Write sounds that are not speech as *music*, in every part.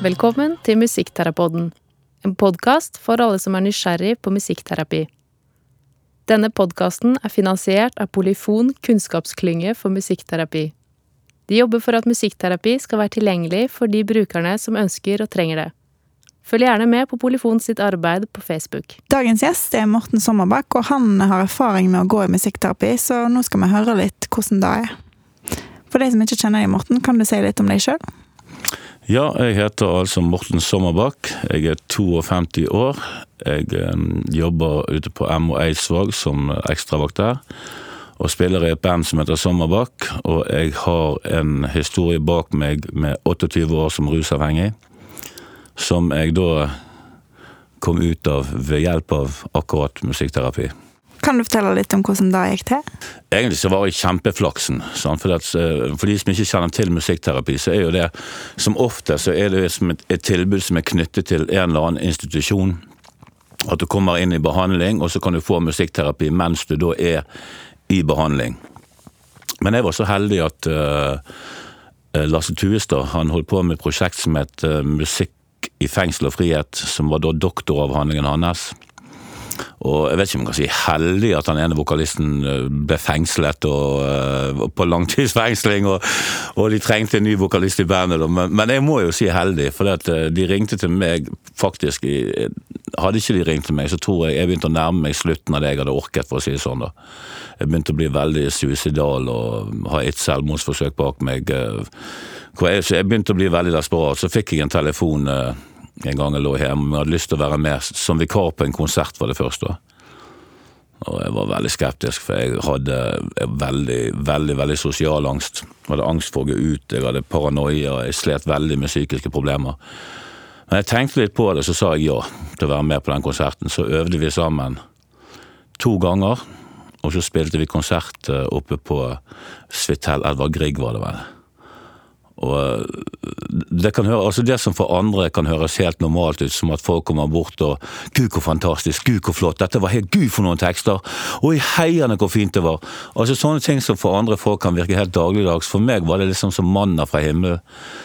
Velkommen til Musikkterapoden, en podkast for alle som er nysgjerrig på musikkterapi. Denne podkasten er finansiert av Polyfon kunnskapsklynge for musikkterapi. De jobber for at musikkterapi skal være tilgjengelig for de brukerne som ønsker og trenger det. Følg gjerne med på Polyfon sitt arbeid på Facebook. Dagens gjest er Morten Sommerbakk, og han har erfaring med å gå i musikkterapi, så nå skal vi høre litt hvordan det er. For de som ikke kjenner deg, Morten, kan du si litt om deg sjøl? Ja, jeg heter altså Morten Sommerbakk. Jeg er 52 år. Jeg eh, jobber ute på MO Eidsvåg som ekstravakt der. Og spiller i et band som heter Sommerbakk. Og jeg har en historie bak meg med 28 år som rusavhengig. Som jeg da kom ut av ved hjelp av akkurat musikkterapi. Kan du fortelle litt om hvordan det gikk til? Egentlig så var jeg kjempeflaksen. Sant? For, eh, de som ikke kjenner til musikkterapi, så er jo det som ofte så er det som et, et tilbud som er knyttet til en eller annen institusjon. At du kommer inn i behandling, og så kan du få musikkterapi mens du da er i behandling. Men jeg var så heldig at uh, Lasse Tuestad han holdt på med et prosjekt som het uh, Musikk i fengsel og frihet, som var da doktoravhandlingen hans. Og jeg vet ikke om jeg kan si heldig at han ene vokalisten eh, ble fengslet og, og på langtidsfengsling, og, og, de trengte en ny vokalist i bandet. Men, men jeg må jo si heldig, for uh, de ringte til meg faktisk i, Hadde ikke de ringt til meg, så tror jeg jeg begynte å nærme meg slutten av det jeg hadde orket, for å si det sånn. da. Jeg begynte å bli veldig suicidal og ha et selvmordsforsøk bak meg. Jeg, jeg begynte å bli veldig desperat. Så fikk jeg en telefon en gang jeg lå hjemme og hadde lyst til å være med som vikar på en konsert for det første. Og jeg var veldig skeptisk, for jeg hadde veldig, veldig veldig sosial angst. Jeg hadde angst for å gå ut, jeg hadde paranoia, jeg slet veldig med psykiske problemer. Men jeg tenkte litt på det, så sa jeg ja til å være med på den konserten. Så øvde vi sammen to ganger, og så spilte vi konsert eh, oppe på Svitell Edvard Grieg, var det vel. Og eh, det, kan høre, altså det som for andre kan høres helt normalt ut, som at folk kommer bort og 'Gud, hvor fantastisk! Gud, hvor flott! Dette var helt Gud, for noen tekster!' Og i heierne, hvor fint det var! Altså Sånne ting som for andre folk kan virke helt dagligdags. For meg var det liksom som manna fra himmelen.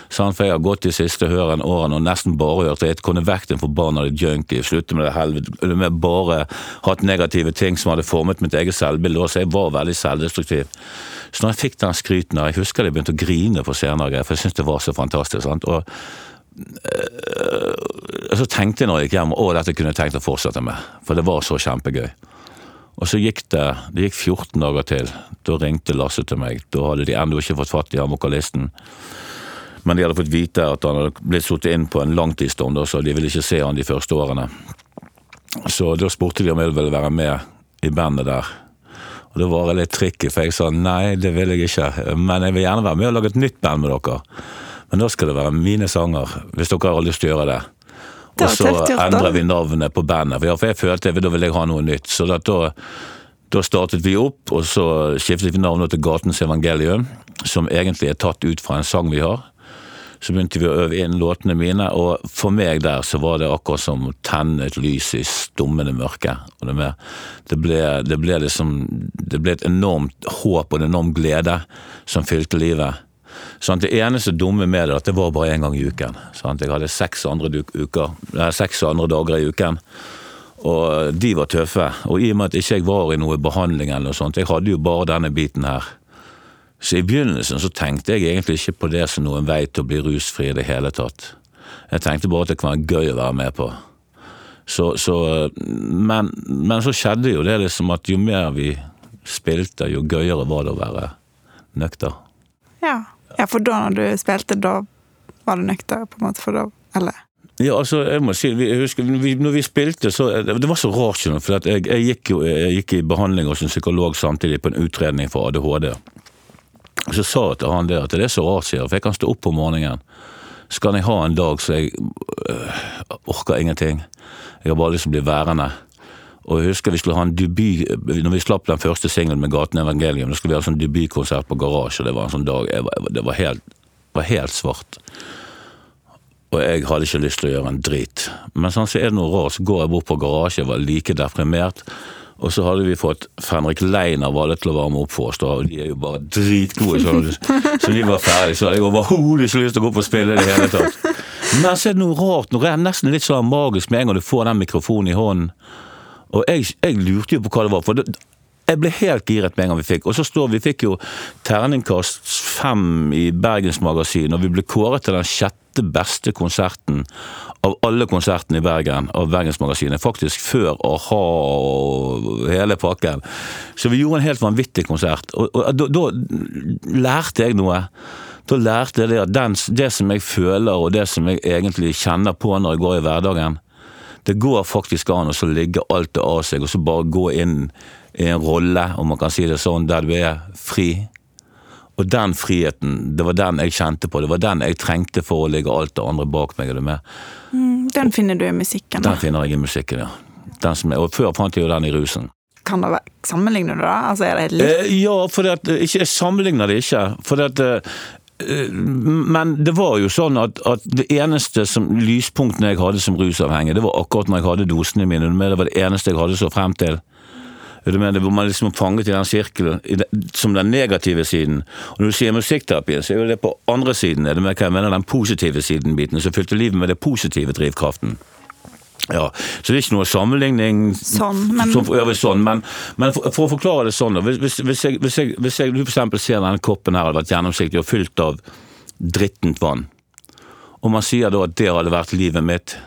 For jeg har gått de siste årene og nesten bare hørt det. kunne vekk den forbannede junkie, slutte med det helvete, med bare hatt negative ting som hadde formet mitt eget selvbilde. Så jeg var veldig selvdestruktiv. Så når jeg fikk den skryten, jeg husker jeg begynte å grine på scenen for jeg syntes det var så fantastisk. Sant? Og øh, så tenkte jeg når jeg gikk hjem å dette kunne jeg tenkt å fortsette med, for det var så kjempegøy. Og så gikk det det gikk 14 dager til. Da ringte Lasse til meg. Da hadde de ennå ikke fått fatt i han vokalisten. Men de hadde fått vite at han hadde blitt satt inn på en langtidsdom, så de ville ikke se han de første årene. Så da spurte de om jeg ville være med i bandet der. Og Det var litt tricky, for jeg sa nei, det vil jeg ikke. Men jeg vil gjerne være med og lage et nytt band med dere. Men da skal det være mine sanger, hvis dere har lyst til å gjøre det. Og så endrer vi navnet på bandet. For jeg følte da ville jeg ha noe nytt. Så da, da startet vi opp, og så skiftet vi navnet til Gatens Evangelium. Som egentlig er tatt ut fra en sang vi har. Så begynte vi å øve inn låtene mine, og for meg der så var det akkurat som å tenne et lys i stummende mørke. Det, ble, det, ble liksom, det ble et enormt håp og en enorm glede som fylte livet. Sånn, det eneste dumme med det at det var bare én gang i uken. Sånn, jeg hadde seks andre, uker, seks andre dager i uken. Og de var tøffe. Og i og med at jeg ikke var i noe behandling, eller noe sånt, jeg hadde jo bare denne biten her. Så i begynnelsen så tenkte jeg egentlig ikke på det som noen vei til å bli rusfri i det hele tatt. Jeg tenkte bare at det kan være gøy å være med på. Så, så, men, men, så skjedde jo det liksom at jo mer vi spilte, jo gøyere var det å være nøkter. Ja. ja, for da når du spilte, da var du nøkter, på en måte, for da Eller? Ja, altså, jeg må si, jeg husker, når vi spilte, så Det var så rart, for jeg, jeg, gikk jo, jeg gikk i behandling hos en psykolog samtidig på en utredning for ADHD. Så sa jeg til han det at det er så rart, sier for jeg kan stå opp om morgenen. Så kan jeg ha en dag så jeg øh, orker ingenting. Jeg har bare lyst til å bli værende. Og jeg husker vi skulle ha en debut Når vi slapp den første singelen med Gaten Evangelium, da skulle vi ha en sånn debutkonsert på Garasje. Det var en sånn dag var, Det var helt, var helt, svart. Og jeg hadde ikke lyst til å gjøre en drit. Men sånn så er det noe rart, så går jeg bort på Garasje, jeg var like deprimert. Og så hadde vi fått Fenrik Leiner det til å varme opp for oss, da, og de er jo bare dritgode. Så, så de var ferdige, så hadde jeg overhodet ikke lyst til å gå opp og spille i det hele tatt. Men så er det noe rart, det er nesten litt sånn magisk med en gang du får den mikrofonen i hånden. Og jeg, jeg lurte jo på hva det var, for det, jeg ble helt giret med en gang vi fikk. Og så står vi fikk jo terningkast fem i Bergensmagasin, og vi ble kåret til den sjette beste konserten av alle konsertene i Bergen av Bergensmagasinet. Faktisk før a-ha og hele pakken. Så vi gjorde en helt vanvittig konsert. Og, og da, da lærte jeg noe. Da lærte jeg det at den, det som jeg føler og det som jeg egentlig kjenner på når jeg går i hverdagen, det går faktisk an å ligge alt det av seg og så bare gå inn i en rolle, om man kan si det sånn, der du er fri. Og den friheten, det var den jeg kjente på. Det var den jeg trengte for å legge alt det andre bak meg. Mm, den finner du i musikken? da? Den finner jeg i musikken, ja. Den som er, og før fant jeg jo den i rusen. Kan det være, Sammenligner du det? Altså, er det litt Eh, ja, for at, ikke, jeg sammenligner det ikke. For at, eh, men det var jo sånn at, at det eneste som, lyspunktene jeg hadde som rusavhengig, det var akkurat når jeg hadde dosene mine. Det var det eneste jeg hadde så frem til. Du mener, hvor man liksom er fanget i den sirkelen, som den negative siden. Og når du sier musikkterapi, så er jo det på andre siden. Er det med hva jeg mener, den positive siden-biten, som fylte livet med det positive drivkraften. Ja, Så det er ikke noe sammenligning Sånn, men- som, ja, sånn, men, men for, for å forklare det sånn, da, hvis, hvis, jeg, hvis, jeg, hvis jeg du eksempel ser denne koppen her hadde vært gjennomsiktig og fylt av drittent vann, og man sier da at det hadde vært livet mitt,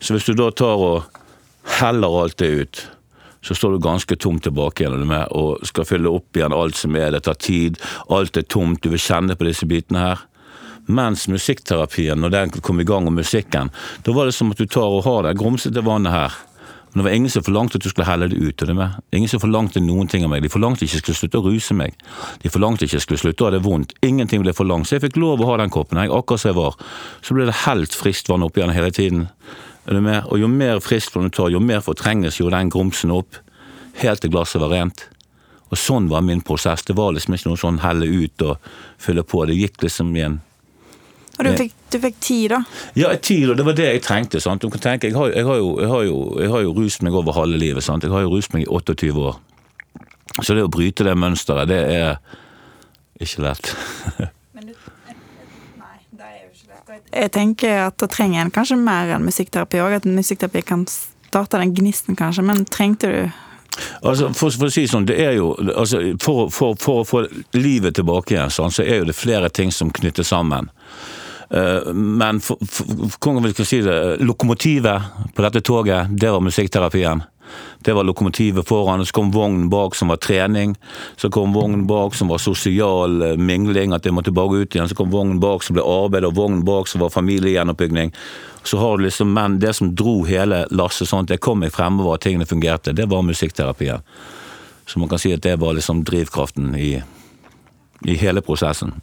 så hvis du da tar og heller alt det ut, så står du ganske tom tilbake igjen med, og skal fylle opp igjen alt som er, det tar tid, alt er tomt, du vil kjenne på disse bitene her. Mens musikkterapien, når den kom i gang, og musikken, da var det som at du tar og har det grumsete vannet her. Men det var ingen som forlangte at du skulle helle det ut. av det med? Ingen som forlangte noen ting av meg. De forlangte ikke at jeg skulle slutte å ruse meg. De forlangte ikke at jeg skulle slutte å ha det vondt. Ingenting ble forlangt. Så jeg fikk lov å ha den koppen, jeg, akkurat som jeg var. Så ble det helt friskt vann oppi den hele tiden. Og jo mer frisk du tar, jo mer fortrenges jo den grumsen opp. Helt til glasset var rent. Og sånn var min prosess. Det var liksom ikke noe sånn helle ut og fylle på. Det gikk liksom i en Og du fikk, du fikk tid, da? ja, tid, og det var det jeg trengte. sant? Du kan tenke, Jeg har, jeg har, jo, jeg har, jo, jeg har jo rust meg over halve livet. sant? Jeg har jo rust meg i 28 år. Så det å bryte det mønsteret, det er ikke lett. *laughs* Jeg tenker at da trenger en kanskje mer enn musikkterapi òg. At musikkterapi kan starte den gnisten, kanskje. Men trengte du Altså, for, for å si sånn, det er jo, altså, for, for, for å få livet tilbake igjen, sånn, så er jo det flere ting som knytter sammen. Uh, men for, for, hvordan jeg si det, lokomotivet på dette toget, det var musikkterapien. Det var lokomotivet foran, så kom vognen bak som var trening. Så kom vognen bak som var sosial eh, mingling, at jeg måtte bare ut igjen. Så kom vognen bak som ble arbeid, og vognen bak som var familiegjennoppbygging. Så har du liksom, Men det som dro hele lasset, sånn at jeg kom meg fremover, at tingene fungerte, det var musikkterapien. Så man kan si at det var liksom drivkraften i, i hele prosessen.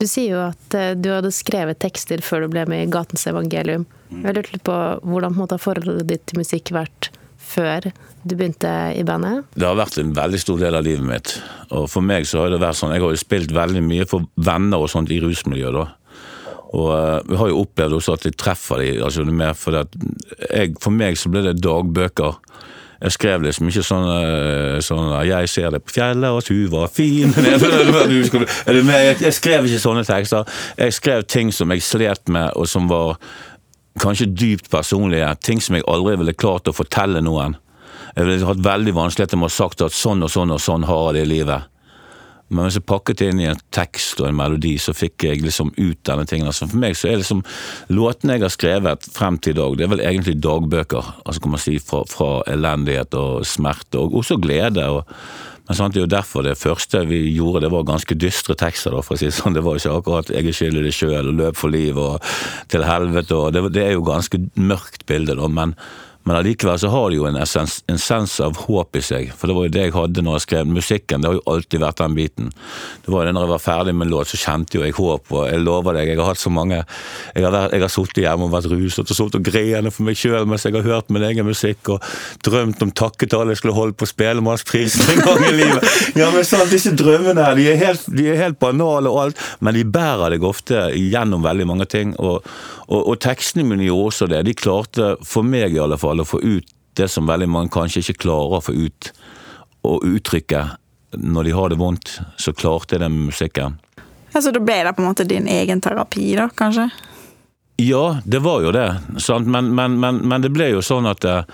Du sier jo at eh, du hadde skrevet tekster før du ble med i Gatens evangelium. Jeg lurte på hvordan måte, har forholdet ditt til musikk vært før du begynte i bandet? Det har vært en veldig stor del av livet mitt. Og for meg så har det vært sånn, jeg har jo spilt veldig mye for venner og sånt i rusmiljøet da. Og eh, vi har jo opplevd også at jeg treffer dem. altså det er mer for meg så ble det dagbøker. Jeg skrev liksom ikke sånn, eh, sånn 'Jeg ser deg på fjellet, og du var fin' *laughs* Jeg skrev ikke sånne tekster. Jeg skrev ting som jeg slet med, og som var kanskje dypt personlige. Ting som jeg aldri ville klart å fortelle noen. Jeg ville hatt veldig vanskeligheter med å ha sagt at sånn og sånn og sånn har jeg det i livet. Men hvis jeg pakket det inn i en tekst og en melodi, så fikk jeg liksom ut denne tingen. Altså for meg så er liksom låtene jeg har skrevet frem til i dag, det er vel egentlig dagbøker. Altså kan man si fra, fra elendighet og smerte, og også glede. og men sant, det er jo derfor det første vi gjorde, det var ganske dystre tekster. da, for å si sånn. Det var ikke akkurat 'jeg er skyld i det sjøl' og 'løp for liv' og 'til helvete'. og Det, det er jo ganske mørkt bilde, da. men men allikevel så har det jo en essens, en sens av håp i seg. For det var jo det jeg hadde når jeg skrev musikken. Det har jo alltid vært den biten. Det var jo det når jeg var ferdig med en låt, så kjente jo jeg håp. Og jeg lover deg, jeg har hatt så mange Jeg har, vært- jeg har sittet hjemme og vært ruset og sittet og grenet for meg sjøl mens jeg har hørt min egen musikk og drømt om takketale jeg skulle holde på Spelemannsprisen en gang i livet. Ja, men sant, disse drømmene her, de er, helt, de er helt banale og alt, men de bærer deg ofte gjennom veldig mange ting. Og, og, og tekstene mine gjorde også det. De klarte, for meg i alle fall, å få ut det som veldig mange kanskje ikke klarer å få ut og uttrykke når de har det vondt, så klarte jeg med musikken. Ja, Så da ble det på en måte din egen terapi, da, kanskje? Ja, det var jo det. Men, men, men, men det ble jo sånn at eh,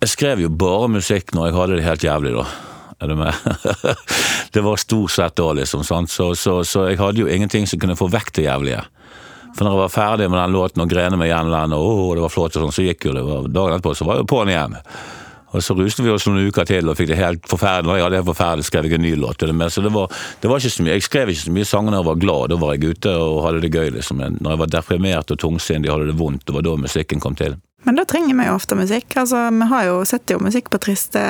jeg skrev jo bare musikk når jeg hadde det helt jævlig, da. Er du med? *laughs* det var stort sett da, liksom. Så, så, så jeg hadde jo ingenting som kunne få vekk det jævlige. For når jeg var ferdig med den låten og grene meg igjen, og oh, det var flott, og sånn, så gikk jo det. Dagen etterpå så var jeg på'n igjen. Og så ruste vi oss noen uker til og fikk det helt forferdelig. Ja, det er forferdelig, skrev jeg en ny låt. Så det var, det var, ikke så mye. Jeg skrev ikke så mye sanger når jeg var glad. Da var jeg ute og hadde det gøy. liksom. Men når jeg var deprimert og tungsindig, hadde det vondt. Det var da musikken kom til. Men da trenger vi jo ofte musikk. Altså, Vi har jo sett jo musikk på triste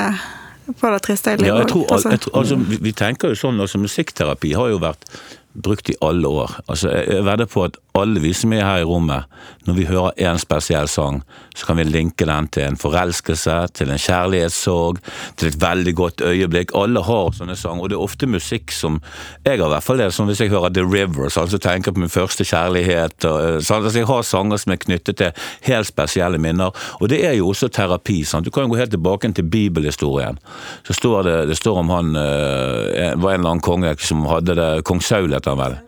på det triste livet. Ja, jeg tror, altså. Jeg tror, altså, vi, vi tenker jo sånn, altså Musikkterapi har jo vært brukt i alle år. Altså, Jeg vedder på at alle vi som er her i rommet, når vi hører én spesiell sang, så kan vi linke den til en forelskelse, til en kjærlighetssorg, til et veldig godt øyeblikk. Alle har sånne sanger, og det er ofte musikk som Jeg har i hvert fall det, som hvis jeg hører The River, så tenker på min første kjærlighet. Og, så, altså, jeg har sanger som er knyttet til helt spesielle minner, og det er jo også terapi. Sant? Du kan jo gå helt tilbake til bibelhistorien. Så står det, det står om han eh, var en eller annen konge som hadde det, kong Saul heter han vel.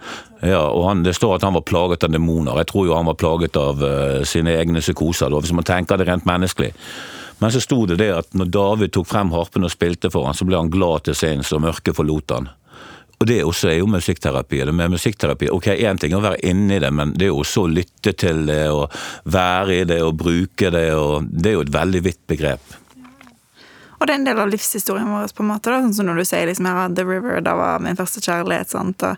Ja, og han, Det står at han var plaget av demoner. Jeg tror jo han var plaget av uh, sine egne psykoser, da, hvis man tenker det rent menneskelig. Men så sto det det at når David tok frem harpen og spilte for han, så ble han glad til sinns, og mørket forlot han. Og det også er jo musikkterapi. eller med musikkterapi, ok, Én ting er å være inni det, men det er jo også å lytte til det, og være i det, og bruke det. og Det er jo et veldig vidt begrep. Og det er en del av livshistorien vår, på en måte, da, sånn som når du sier liksom, her, The River, da var min første kjærlighet. sant, og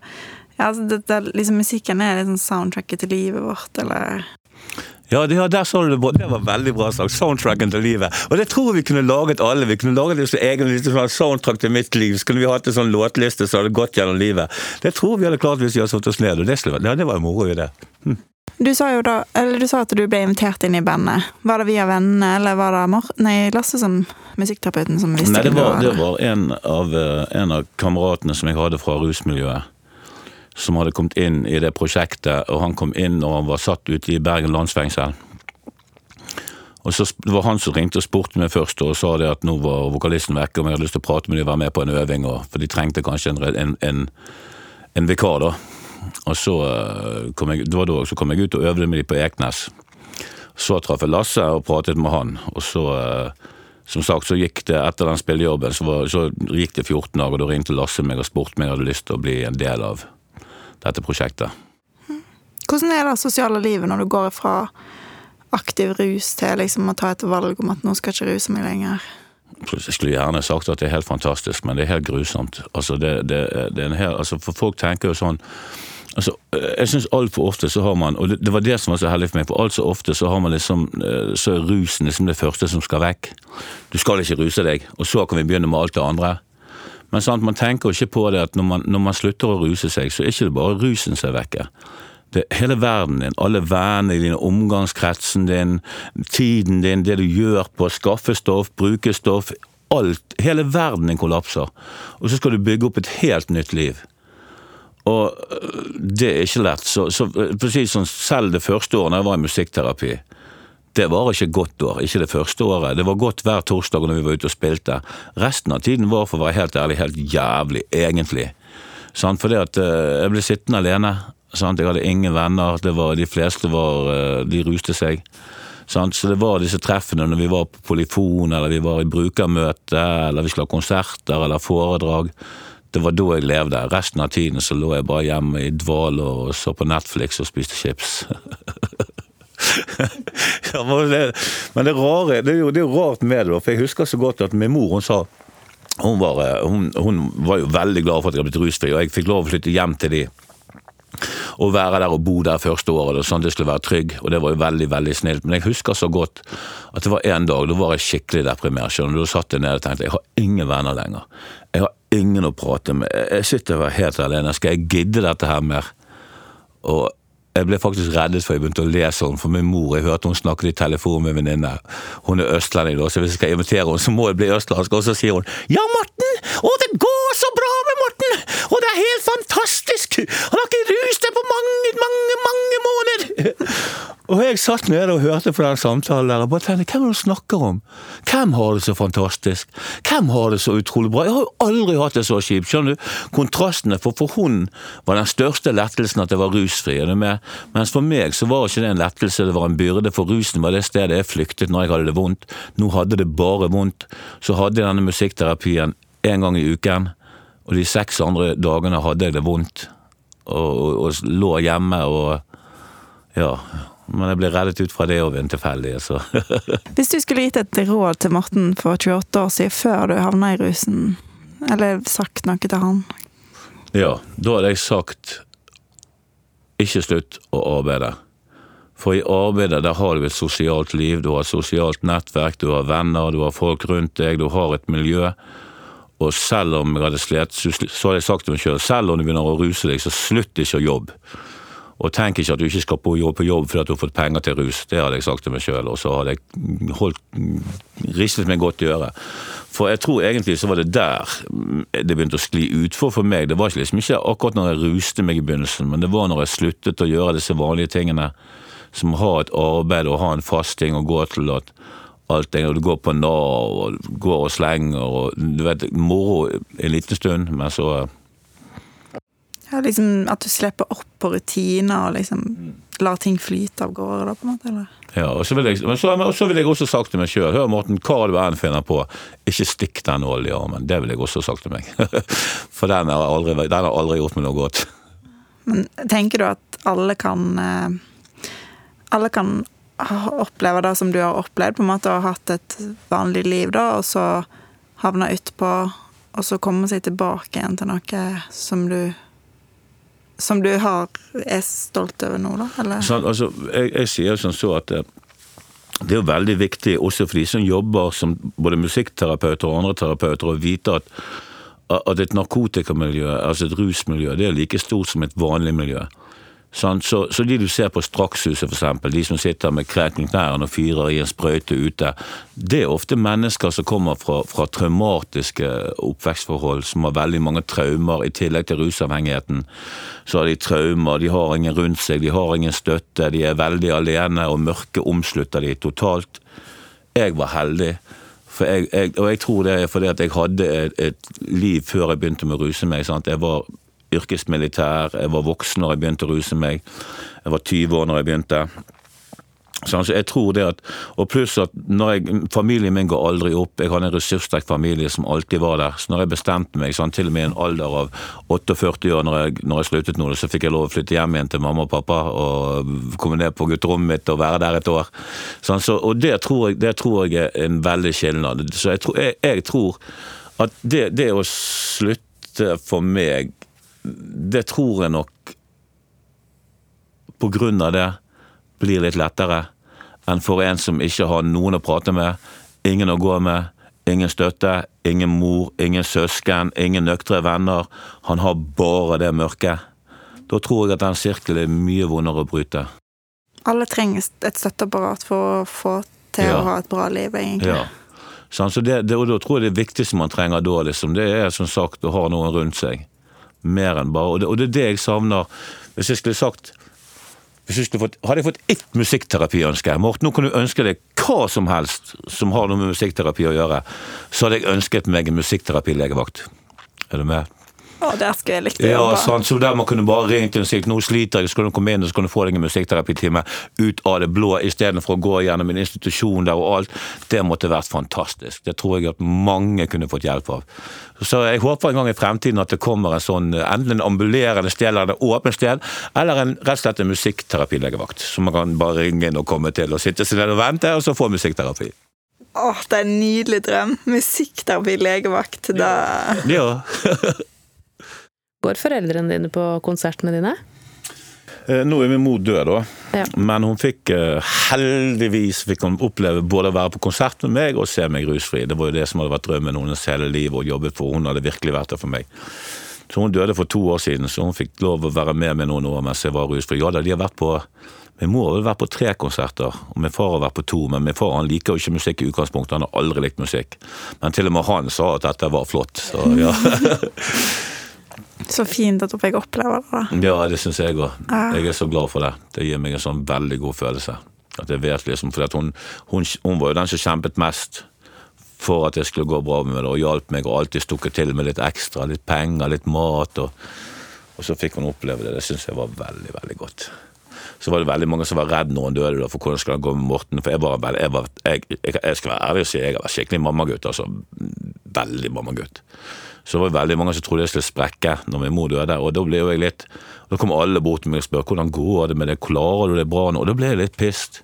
ja, altså, det, det, liksom, Musikken er liksom soundtracket til livet vårt, eller ja, det, ja, der sa du det. Det var veldig bra sagt. Soundtracken til livet. Og det tror jeg vi kunne laget alle. Vi kunne laget liksom egen liksom, soundtrack til mitt liv. Så kunne vi hatt en sånn låtliste som hadde gått gjennom livet. Det tror vi hadde klart hvis vi hadde satt oss ned. Og det, ja, det var en moro idé. Hm. Du sa jo da, eller du sa at du ble invitert inn i bandet. Var det via vennene, eller var det Mor nei, Lasse som musikkterapeuten som visste Nei, det var, det var en, av, eh, en av kameratene som jeg hadde fra rusmiljøet som hadde kommet inn i det prosjektet, og han kom inn når han var satt ute i Bergen landsfengsel. Og så Det var han som ringte og spurte meg først og sa det at nå var vokalisten vekke, og jeg hadde lyst til å prate med dem og være med på en øving, for de trengte kanskje en, en, en, en vikar. da. Og så eh, kom, jeg, da, så kom jeg ut og øvde med dem på Eknes. Så traff jeg Lasse og pratet med han, og så eh, som sagt så gikk det etter den spillejobben så, så gikk det 14 dager, og da ringte Lasse meg og spurte om jeg hadde lyst til å bli en del av dette prosjektet. Hvordan er det sosiale livet når du går fra aktiv rus til liksom å ta et valg om at nå skal ikke ruse meg lenger? Jeg skulle gjerne sagt at det er helt fantastisk, men det er helt grusomt. Altså, det, det, det er helt, altså, for folk tenker jo sånn altså, Jeg syns altfor ofte så har man, og det, det, var det som var så heldig for meg, for altfor ofte så har man liksom eh, Så er rusen liksom det første som skal vekk. Du skal ikke ruse deg, og så kan vi begynne med alt det andre. Men sant, man tenker jo ikke på det at når man, når man, slutter å ruse seg, så er ikke det bare rusen som er vekke. Det hele verden din, alle vennene dine, omgangskretsen din, tiden din, det du gjør på å skaffe stoff, bruke stoff. Alt. Hele verden din kollapser. Og så skal du bygge opp et helt nytt liv. Og øh, det er ikke lett. Så, så precis sånn, selv det første året da jeg var i musikkterapi, det var ikke godt år, ikke det første året. Det var godt hver torsdag når vi var ute og spilte. Resten av tiden var, for å være helt ærlig, helt jævlig, egentlig. Sånn, fordi at eh, jeg ble sittende alene. Sånn, Jeg hadde ingen venner. Var, de fleste var, eh, de ruste seg. Sånn, Så det var disse treffene når vi var på Polifon, eller vi var i brukermøte, eller vi skulle ha konserter eller foredrag. Det var da jeg levde. Resten av tiden så lå jeg bare hjemme i dvale og så på Netflix og spiste chips. *laughs* *laughs* ja, men, det, rare, det, er jo, det er jo rart med det, for jeg husker så godt at min mor hun sa hun var, eh, hun, hun var jo veldig glad for at jeg hadde blitt rusfri, og jeg fikk lov å flytte hjem til de å være der og bo der første året, og sånn det skulle være trygg. Og det var jo veldig veldig snilt. Men jeg husker så godt at det var en dag da var jeg skikkelig deprimert. Og Da satt jeg ned og tenkte jeg har ingen venner lenger. Jeg har ingen å prate med. Jeg sitter helt alene. Skal jeg gidde dette her mer? Og jeg ble faktisk reddet for jeg begynte å lese sånn, for min mor jeg hørte hun snakket i telefon med en venninne. Hun er østlending, så hvis jeg skal invitere henne, så må jeg bli østlandsk. Og så sier hun 'Ja, Morten! Å, det går så bra med Morten! Og det er helt fantastisk! Han har ikke rust deg på mange, mange, mange måneder!' Og jeg satt nede og hørte på den samtalen der og bare tenkte hvem er det du snakker om? Hvem har det så fantastisk? Hvem har det så utrolig bra? Jeg har jo aldri hatt det så kjipt. Skjønner du? Kontrastene. For for hun var den største lettelsen at jeg var rusfri. Mens for meg så var ikke det en lettelse, det var en byrde. For rusen var det stedet jeg flyktet når jeg hadde det vondt. Nå hadde det bare vondt. Så hadde jeg denne musikkterapien en gang i uken, og de seks andre dagene hadde jeg det vondt. Og, og, og lå hjemme og ja. Men jeg ble reddet ut fra det og ved en tilfeldighet, så *laughs* Hvis du skulle gitt et råd til Morten for 28 år siden, før du havna i rusen, eller sagt noe til han? Ja, da hadde jeg sagt ikke slutt å arbeide. For i arbeidet der har du et sosialt liv, du har et sosialt nettverk, du har venner, du har folk rundt deg, du har et miljø. Og selv om jeg hadde slet, så hadde jeg sagt til meg sjøl selv om du begynner å ruse deg, så slutt ikke å jobbe. Og tenk ikke at du ikke skal på jobb, på jobb fordi du har fått penger til rus. Det hadde jeg sagt til meg sjøl, og så hadde jeg holdt, ristet meg godt i øret. For jeg tror egentlig så var det der det begynte å skli utfor for meg. Det var ikke liksom ikke akkurat når jeg ruste meg i begynnelsen, men det var når jeg sluttet å gjøre disse vanlige tingene. Som å ha et arbeid og ha en fast ting å gå til. at alt det, og Du går på Nav og går og slenger og du vet, moro en liten stund, men så Ja, liksom At du slipper opp på rutiner og liksom lar ting flyte av gårde, da, på en måte? eller? Ja, og så vil jeg, men så, men så vil jeg også sagt til meg sjøl Hør, Morten, hva du enn finner på, ikke stikk den nålen i armen. Det vil jeg også sagt til meg. *laughs* For den har aldri, den har aldri gjort meg noe godt. Men tenker du at alle kan eh, Alle kan oppleve det som du har opplevd, på en måte, og hatt et vanlig liv, da, og så havne utpå, og så komme seg tilbake igjen til noe som du Som du har, er stolt over nå, da? Sånn, altså, jeg, jeg sier sånn så at eh, det er veldig viktig også for de som jobber som både musikkterapeuter og andre terapeuter, å vite at, at et narkotikamiljø, altså et rusmiljø, det er like stort som et vanlig miljø. Sant? Så, så de du ser på Strakshuset, eksempel, de som sitter med knærne og fyrer i en sprøyte ute, det er ofte mennesker som kommer fra, fra traumatiske oppvekstforhold, som har veldig mange traumer, i tillegg til rusavhengigheten. Så har de traumer, de har ingen rundt seg, de har ingen støtte, de er veldig alene, og mørket omslutter de totalt. Jeg var heldig. Jeg, jeg, og jeg tror det er fordi at jeg hadde et, et liv før jeg begynte med å ruse meg. Sant? Jeg var yrkesmilitær, jeg var voksen når jeg begynte å ruse meg. Jeg var 20 år når jeg begynte. Så jeg tror det at, Og pluss at jeg, familien min går aldri opp. Jeg hadde en ressurssterk familie som alltid var der. Så når jeg bestemte meg, sånn, til og med i en alder av 48 år, når jeg, når jeg sluttet nå, så fikk jeg lov å flytte hjem igjen til mamma og pappa og komme ned på gutterommet mitt og være der et år. Sånn, så, og det tror, jeg, det tror jeg er en veldig skilnad. Så jeg tror, jeg tror at det, det å slutte for meg det tror jeg nok på grunn av det blir litt lettere enn for en som ikke har noen å prate med, ingen å gå med, ingen støtte, ingen mor, ingen søsken, ingen nøktre venner. Han har bare det mørket. Da tror jeg at den sirkelen er mye vondere å bryte. Alle trenger et støtteapparat for å få til Ja. å ha et bra liv, egentlig. Ja. Sånn, så det, det, og da tror jeg det viktigste man trenger da, liksom, det er som sagt å ha noen rundt seg. Mer enn bare. Og det, og det er det jeg savner. Hvis jeg skulle sagt jeg fått, Hadde jeg fått ett musikkterapiønske Morten, nå kan du ønske deg hva som helst som har noe med musikkterapi å gjøre, så hadde jeg ønsket meg en musikkterapilegevakt. Er du med? Å, der skulle jeg likt å Ja, jobbe. sant, så der man kunne bare ringt til og sagt nå sliter jeg, så kan du komme inn og så kan du få deg en musikkterapitime ut av det blå, istedenfor å gå gjennom en institusjon der og alt. Det måtte vært fantastisk. Det tror jeg at mange kunne fått hjelp av. Så jeg håper en gang i fremtiden at det kommer en sånn enten en ambulerende sted eller et åpent sted, eller en, rett og slett en musikkterapilegevakt. Som man kan bare ringe inn og komme til og sitte seg ned og vente, og så få musikkterapi. Åh, det er en nydelig drøm. Musikkterapi, legevakt. Da... Ja. *laughs* Går foreldrene dine på konsertene dine? Eh, Nå er min mor død, da. Ja. Men hun fikk eh, heldigvis fikk hun oppleve både å være på konsert med meg og se meg rusfri. Det var jo det som hadde vært drømmen hennes hele livet og jobbet for. Hun hadde virkelig vært der for meg. Så Hun døde for to år siden, så hun fikk lov å være med meg noen år mens jeg var rusfri. Ja da, de har vært på Min mor har vel vært på tre konserter, og min far har vært på to. Men min far han liker jo ikke musikk i utgangspunktet, han har aldri likt musikk. Men til og med han sa at dette var flott. Så ja. *laughs* Så fint at hun fikk oppleve det. da. Ja, det syns jeg òg. Jeg er så glad for det. Det gir meg en sånn veldig god følelse. At jeg vet liksom, for hun, hun, hun var jo den som kjempet mest for at det skulle gå bra med det, og hjalp meg og alltid stukket til med litt ekstra. Litt penger, litt mat. Og, og så fikk hun oppleve det. Det syns jeg var veldig, veldig godt. Så var det veldig mange som var redd når hun døde, da, for hvordan skal det gå med Morten. For jeg var, jeg, var jeg, jeg, jeg skal være ærlig og si jeg har vært skikkelig mammagutt. altså Veldig mammagutt. Så det var veldig mange som trodde jeg skulle sprekke når min mor døde, og da ble jo jeg litt Da kom alle bort til meg og spurte hvordan går det med det, klarer du det bra nå? Og da ble jeg litt pissed.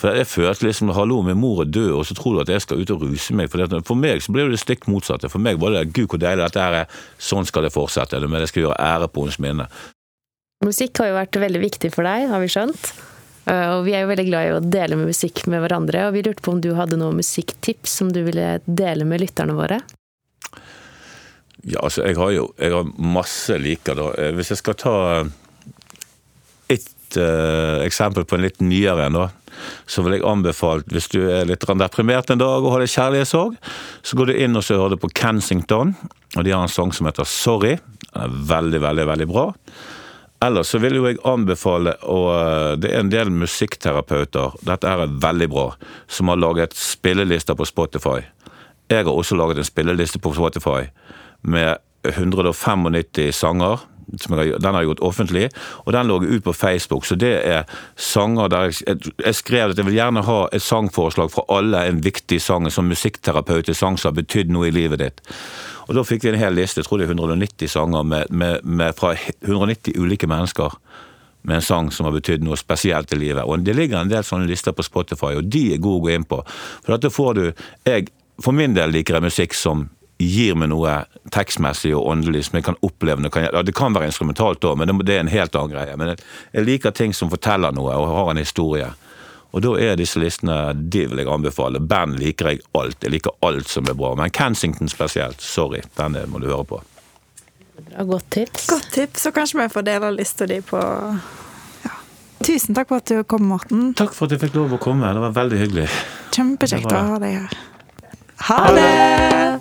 For jeg følte liksom hallo, min mor er død, og så tror du at jeg skal ut og ruse meg. For, det, for meg så ble det stikk motsatte. For meg var det gud hvor deilig dette er, sånn skal det fortsette. Men jeg skal gjøre ære på hennes minne. Musikk har jo vært veldig viktig for deg, har vi skjønt. Eh, Og vi er jo veldig glad i å dele med musikk med hverandre, og vi lurte på om du hadde noen musikktips som du ville dele med lytterne våre? Ja, altså, jeg har jo jeg har masse liker, da. Eh, Hvis jeg skal ta et uh, eksempel på en litt nyere en, da, så vil jeg anbefale, hvis du er litt deprimert en dag og har litt kjærlighetssorg, så går du inn og så hører du på Kensington, og de har en sang som heter Sorry. Den er veldig, veldig, veldig bra. Ellers så vil jo jeg anbefale og Det er en del musikkterapeuter, dette her er veldig bra, som har laget spillelister på Spotify. Jeg har også laget en spilleliste på Spotify med 195 sanger. Som jeg, den har jeg gjort offentlig, og den lå ut på Facebook. Så det er sanger der jeg, jeg skrev at jeg vil gjerne ha et sangforslag fra alle, en viktig sang, som musikkterapeut i sang som har betydd noe i livet ditt. Og da fikk vi en hel liste, jeg tror det er 190 sanger med, med, med fra 190 ulike mennesker med en sang som har betydd noe spesielt i livet. Og Det ligger en del sånne lister på Spotify, og de er gode å gå inn på. For dette får du jeg, For min del liker jeg musikk som gir meg noe tekstmessig og åndelig som jeg kan oppleve. Det kan, ja, det kan være instrumentalt òg, men det, det er en helt annen greie. Men jeg, jeg liker ting som forteller noe og har en historie. Og da er disse listene de vil jeg anbefale. Band liker jeg alt. Jeg liker alt som er bra. Men Kensington spesielt, sorry, den må du høre på. Bra, godt tips. Godt tips, og kanskje vi får dele lista di på ja. Tusen takk for at du kom, Morten. Takk for at jeg fikk lov å komme. Det var veldig hyggelig. Kjempekjekt å ha deg her. Ha det!